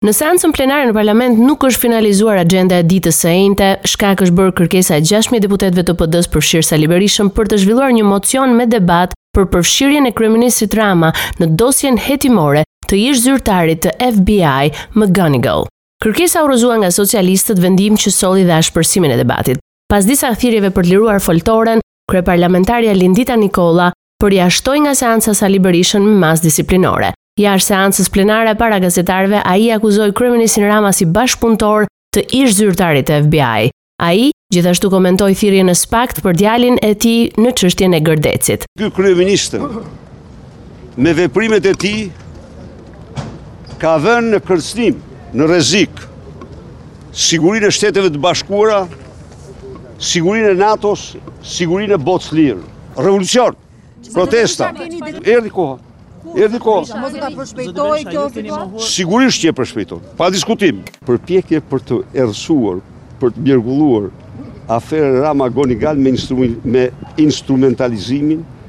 Në seancën plenare në parlament nuk është finalizuar agjenda e ditës së enjte, shkak është bërë kërkesa e 6 deputetëve të PD-së përfshirë Sali Berishën për të zhvilluar një mocion me debat për përfshirjen e kryeministrit Rama në dosjen hetimore të ish zyrtarit të FBI, McGonigal. Kërkesa u rrëzua nga socialistët, vendim që solli dhe ashpërsimin e debatit. Pas disa thirrjeve për të liruar foltoren, kryeparlamentarja Lindita Nikolla përjashtoi nga seanca Sali Berishën me masë disiplinore. Jashtë seancës plenare para gazetarëve, ai akuzoi kryeministrin Rama si bashkëpunëtor të ish-zyrtarit të FBI. Ai gjithashtu komentoi thirrjen e SPAK-t për djalin e tij në çështjen e Gërdecit. Ky kryeministër me veprimet e tij ka vënë në kërcënim, në rrezik Sigurinë e Shteteve të Bashkuara, sigurinë e NATO-s, sigurinë e botës lirë. Revolucion, protesta, erdhi koha. Erdhi koha. Sa mos ta përshpejtojë kjo situatë? Sigurisht që e përshpejton. Pa diskutim. Përpjekje për të errësuar, për të mjergulluar aferën Rama Gonigal me instrumentalizimin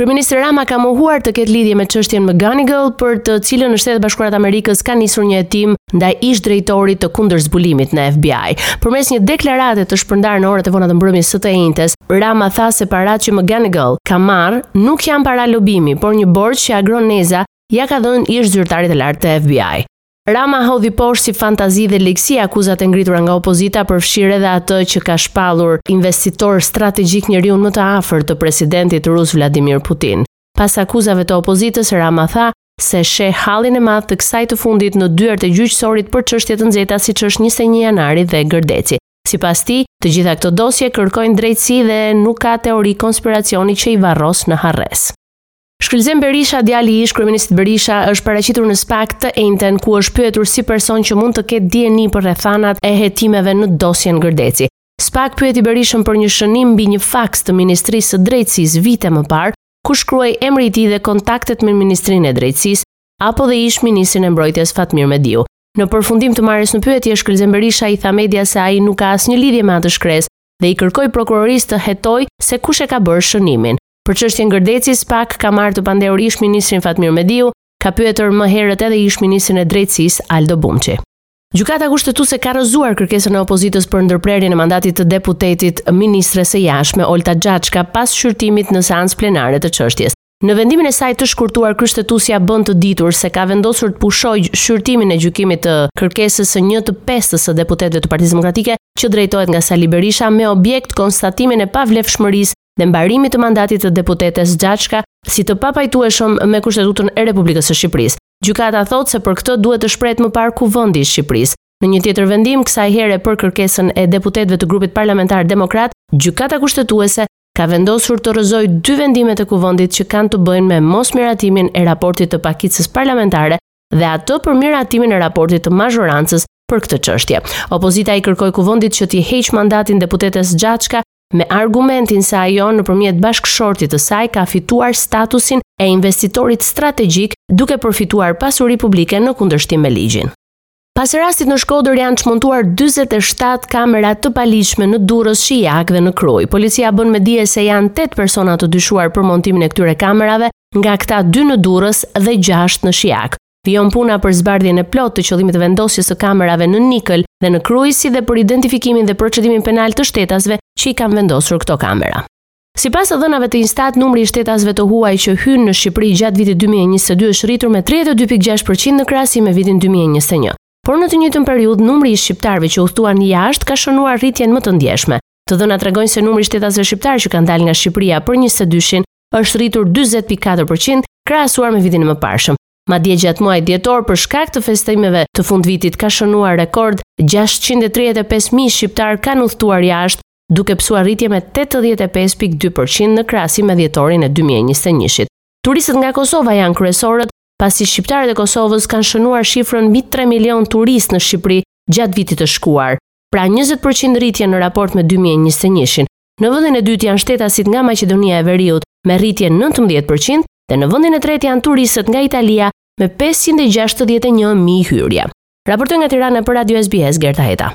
Kryeministri Rama ka mohuar të ketë lidhje me çështjen McGonigal, për të cilën në Shtetet e Bashkuara të Amerikës ka nisur një hetim ndaj ish-drejtorit të kundërzbulimit në FBI. Përmes një deklarate të shpërndarë në orët e vona të mbrëmjes së të enjtes, Rama tha se paratë që McGonigal ka marrë nuk janë para lobimi, por një borxh që Agron Neza ja ka dhënë ish-zyrtarit të lartë të FBI. Rama hodhi poshtë si fantazi dhe ligësi akuzat e ngritura nga opozita, përfshirë edhe atë që ka shpallur investitor strategjik njeriun më të afërt të presidentit rus Vladimir Putin. Pas akuzave të opozitës, Rama tha se sheh hallin e madh të kësaj të fundit në dyert e gjyqësorit për çështje të nxehta siç është njëzet e një janari dhe Gërdeci. Sipas tij, të gjitha këto dosje kërkojnë drejtësi dhe nuk ka teori konspiracioni që i varros në harresë. Shkëlzen Berisha, djali i ish-kryeministrit Berisha, është paraqitur në SPAK të enjten, ku është pyetur si person që mund të ketë dijeni për rrethanat e hetimeve në dosjen Gërdeci. SPAK pyeti Berishën për një shënim mbi një faks të Ministrisë së Drejtësisë vite më parë, ku shkruhej emri i tij dhe kontaktet me Ministrinë e Drejtësisë, apo dhe ish-ministrin e Mbrojtjes Fatmir Mediu. Në përfundim të marrjes në pyetje, Shkëlzen Berisha i tha medias se ai nuk ka asnjë lidhje me atë shkresë dhe i kërkoi prokurorisë të hetojë se kush e ka bërë shënimin. Për çështjen Gërdeci, SPAK ka marrë të pandehur ish-ministrin Fatmir Mediu, ka pyetur më herët edhe ish-ministrin e Drejtësisë Aldo Bumçi. Gjykata Kushtetuese ka rrëzuar kërkesën e opozitës për ndërprerjen e mandatit të deputetit ministres së Jashtme Olta Xhaçka pas shqyrtimit në seancë plenare të çështjes. Në vendimin e saj të shkurtuar kushtetuesja bën të ditur se ka vendosur të pushojë shqyrtimin e gjykimit të kërkesës së 1 të 5-tës së deputetëve të Partisë Demokratike që drejtohet nga Sali Berisha me objekt konstatimin e pavlefshmërisë dhe mbarimit të mandatit të deputetes Xhaçka si të papajtueshëm me Kushtetutën e Republikës së Shqipërisë. Gjykata thotë se për këtë duhet të shprehet më parë Kuvendi i Shqipërisë. Në një tjetër vendim, kësaj here për kërkesën e deputetëve të grupit parlamentar demokrat, Gjykata Kushtetuese ka vendosur të rrëzojë dy vendimet e Kuvendit që kanë të bëjnë me mosmiratimin e raportit të pakicës parlamentare dhe atë për miratimin e raportit të mazhorancës për këtë çështje. Opozita i kërkoi Kuvendit që t'i heqë mandatin deputetes Xhaçka me argumentin se ajo nëpërmjet bashkëshortit të saj ka fituar statusin e investitorit strategjik duke përfituar pasuri publike në kundërshtim me ligjin. Pas rastit në Shkodër janë çmontuar 47 kamera të paligjshme në Durrës, Shijak dhe në Krujë. Policia bën me dije se janë 8 persona të dyshuar për montimin e këtyre kamerave, nga këta 2 në Durrës dhe 6 në Shijak. Vijon puna për zbardhjen e plotë të qëllimit të vendosjes së kamerave në Nikël dhe në Krujë si dhe për identifikimin dhe procedimin penal të shtetasve që i kanë vendosur këto kamera. Sipas të dhënave të INSTAT, numri i shtetasve të huaj që hynë në Shqipëri gjatë vitit 2022 është rritur me 32.6% në krahasim me vitin 2021. Por në të njëjtën periudhë, numri i shqiptarëve që udhëtuan jashtë ka shënuar rritjen më të ndjeshme. Të dhënat tregojnë se numri i shtetasve shqiptarë që kanë dalë nga Shqipëria për 22-shin është rritur 40.4 për qind krahasuar me vitin e mëparshëm. Madje gjatë muajit dhjetor për shkak të festimeve të fundvitit ka shënuar rekord 635.000 shqiptarë kanë udhëtuar jashtë, duke pësuar rritje me 85.2 për qind në krahasim me dhjetorin e 2021-shit. Turistët nga Kosova janë kryesorët, pasi shqiptarët e Kosovës kanë shënuar shifrën mbi 3 milion turistë në Shqipëri gjatë vitit të shkuar, pra 20% rritje në raport me 2021-shin. Në vendin e dytë janë shtetasit nga Maqedonia e Veriut me rritje 19% dhe në vendin e tretë janë turistët nga Italia me 561.000 hyrje. Raportoi nga Tirana për Radio SBS Gerta Heta.